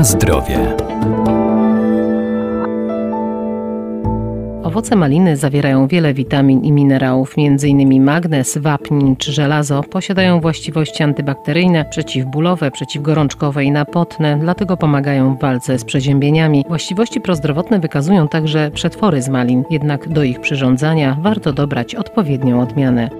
Na zdrowie. Owoce maliny zawierają wiele witamin i minerałów, m.in. magnez, wapń czy żelazo. Posiadają właściwości antybakteryjne, przeciwbólowe, przeciwgorączkowe i napotne, dlatego pomagają w walce z przeziębieniami. Właściwości prozdrowotne wykazują także przetwory z malin, jednak do ich przyrządzania warto dobrać odpowiednią odmianę.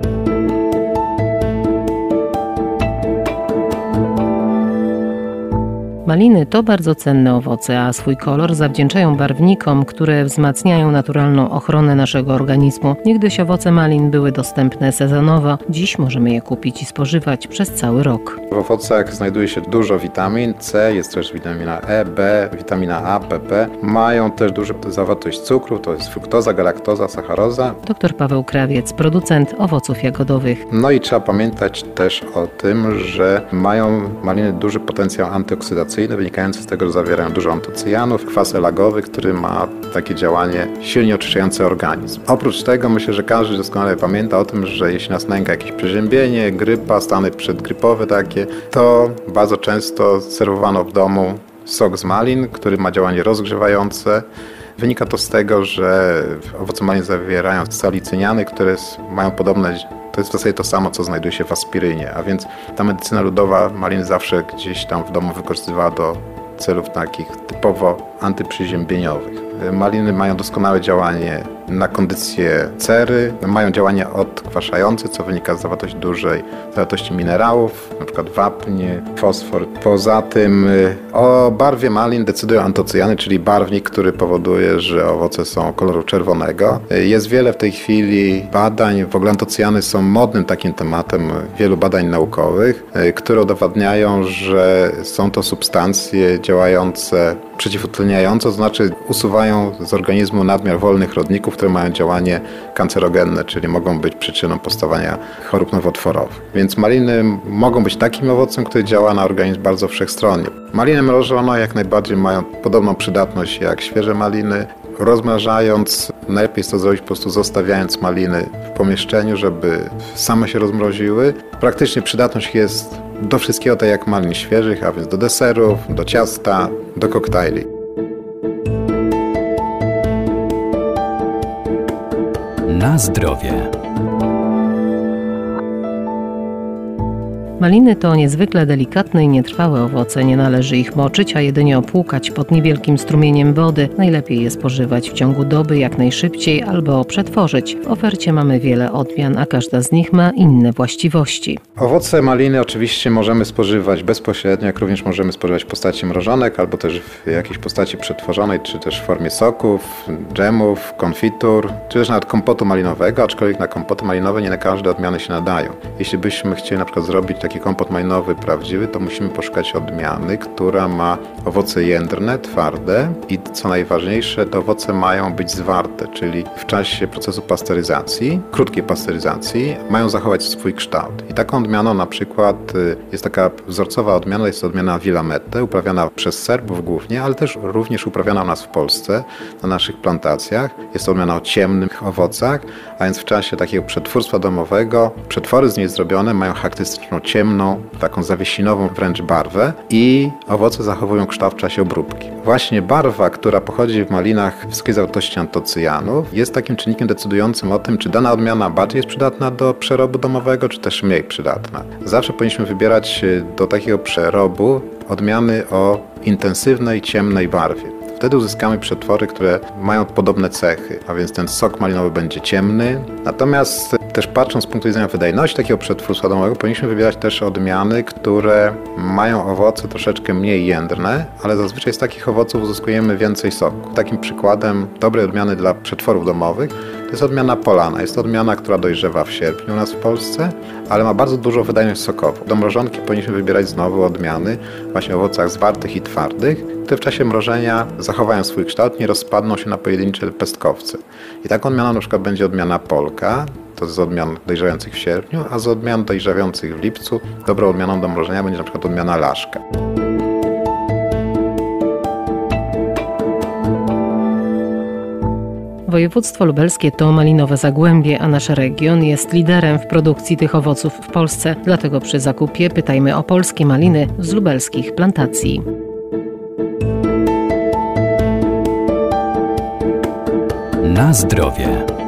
Maliny to bardzo cenne owoce, a swój kolor zawdzięczają barwnikom, które wzmacniają naturalną ochronę naszego organizmu. Niegdyś owoce malin były dostępne sezonowo, dziś możemy je kupić i spożywać przez cały rok. W owocach znajduje się dużo witamin C, jest też witamina E, B, witamina A, PP. Mają też dużą zawartość cukru, to jest fruktoza, galaktoza, sacharoza. Dr Paweł Krawiec, producent owoców jagodowych. No i trzeba pamiętać też o tym, że mają maliny duży potencjał antyoksydacyjny wynikający z tego, że zawierają dużo antocyjanów, kwas elagowy, który ma takie działanie silnie oczyszczające organizm. Oprócz tego myślę, że każdy doskonale pamięta o tym, że jeśli nas nęka jakieś przeziębienie, grypa, stany przedgrypowe takie, to bardzo często serwowano w domu sok z malin, który ma działanie rozgrzewające. Wynika to z tego, że owoce malin zawierają salicyniany, które mają podobne to jest w zasadzie to samo, co znajduje się w aspirynie, a więc ta medycyna ludowa maliny zawsze gdzieś tam w domu wykorzystywała do celów takich typowo antyprzyziębieniowych. Maliny mają doskonałe działanie na kondycję cery, mają działanie odkwaszające, co wynika z zawartości dużej zawartości minerałów, np. wapń, fosfor. Poza tym y, o barwie malin decydują antocyjany, czyli barwnik, który powoduje, że owoce są koloru czerwonego. Jest wiele w tej chwili badań, w ogóle antocyjany są modnym takim tematem wielu badań naukowych, y, które udowadniają, że są to substancje działające przeciwutleniająco, to znaczy usuwają z organizmu nadmiar wolnych rodników, które mają działanie kancerogenne, czyli mogą być przyczyną powstawania chorób nowotworowych. Więc maliny mogą być takim owocem, który działa na organizm bardzo wszechstronnie. Maliny mrożone jak najbardziej mają podobną przydatność jak świeże maliny. Rozmrażając, najlepiej jest to zrobić po prostu zostawiając maliny w pomieszczeniu, żeby same się rozmroziły. Praktycznie przydatność jest do wszystkiego tak jak malin świeżych, a więc do deserów, do ciasta, do koktajli. Zdrowie. Maliny to niezwykle delikatne i nietrwałe owoce. Nie należy ich moczyć, a jedynie opłukać pod niewielkim strumieniem wody. Najlepiej je spożywać w ciągu doby jak najszybciej albo przetworzyć. W ofercie mamy wiele odmian, a każda z nich ma inne właściwości. Owoce maliny oczywiście możemy spożywać bezpośrednio, jak również możemy spożywać w postaci mrożonek albo też w jakiejś postaci przetworzonej, czy też w formie soków, dżemów, konfitur, czy też nawet kompotu malinowego, aczkolwiek na kompoty malinowe nie na każde odmiany się nadają. Jeśli byśmy chcieli na przykład zrobić taki kompot malinowy prawdziwy, to musimy poszukać odmiany, która ma owoce jędrne, twarde i co najważniejsze, te owoce mają być zwarte, czyli w czasie procesu pasteryzacji, krótkiej pasteryzacji, mają zachować swój kształt. I taką odmianą na przykład y, jest taka wzorcowa odmiana, jest odmiana Willamette, uprawiana przez Serbów głównie, ale też również uprawiana u nas w Polsce, na naszych plantacjach. Jest to odmiana o ciemnych owocach, a więc w czasie takiego przetwórstwa domowego przetwory z niej zrobione mają charakterystyczną ciemność, ciemną, taką zawiesinową wręcz barwę i owoce zachowują kształt w czasie obróbki. Właśnie barwa, która pochodzi w malinach wysokiej zawartości antocyjanów, jest takim czynnikiem decydującym o tym, czy dana odmiana bardziej jest przydatna do przerobu domowego, czy też mniej przydatna. Zawsze powinniśmy wybierać do takiego przerobu odmiany o intensywnej, ciemnej barwie. Wtedy uzyskamy przetwory, które mają podobne cechy, a więc ten sok malinowy będzie ciemny. Natomiast też patrząc z punktu widzenia wydajności takiego przetwórstwa domowego, powinniśmy wybierać też odmiany, które mają owoce troszeczkę mniej jędrne, ale zazwyczaj z takich owoców uzyskujemy więcej soku. Takim przykładem dobrej odmiany dla przetworów domowych to jest odmiana polana. Jest to odmiana, która dojrzewa w sierpniu u nas w Polsce, ale ma bardzo dużą wydajność sokową. Do mrożonki powinniśmy wybierać znowu odmiany właśnie owocach zwartych i twardych, które w czasie mrożenia zachowają swój kształt, nie rozpadną się na pojedyncze pestkowce. I taką odmianą na przykład będzie odmiana polka, to z odmian dojrzewających w sierpniu, a z odmian dojrzewających w lipcu dobrą odmianą do mrożenia będzie na przykład odmiana laszka. Województwo lubelskie to malinowe zagłębie, a nasz region jest liderem w produkcji tych owoców w Polsce. Dlatego przy zakupie pytajmy o polskie maliny z lubelskich plantacji. Na zdrowie.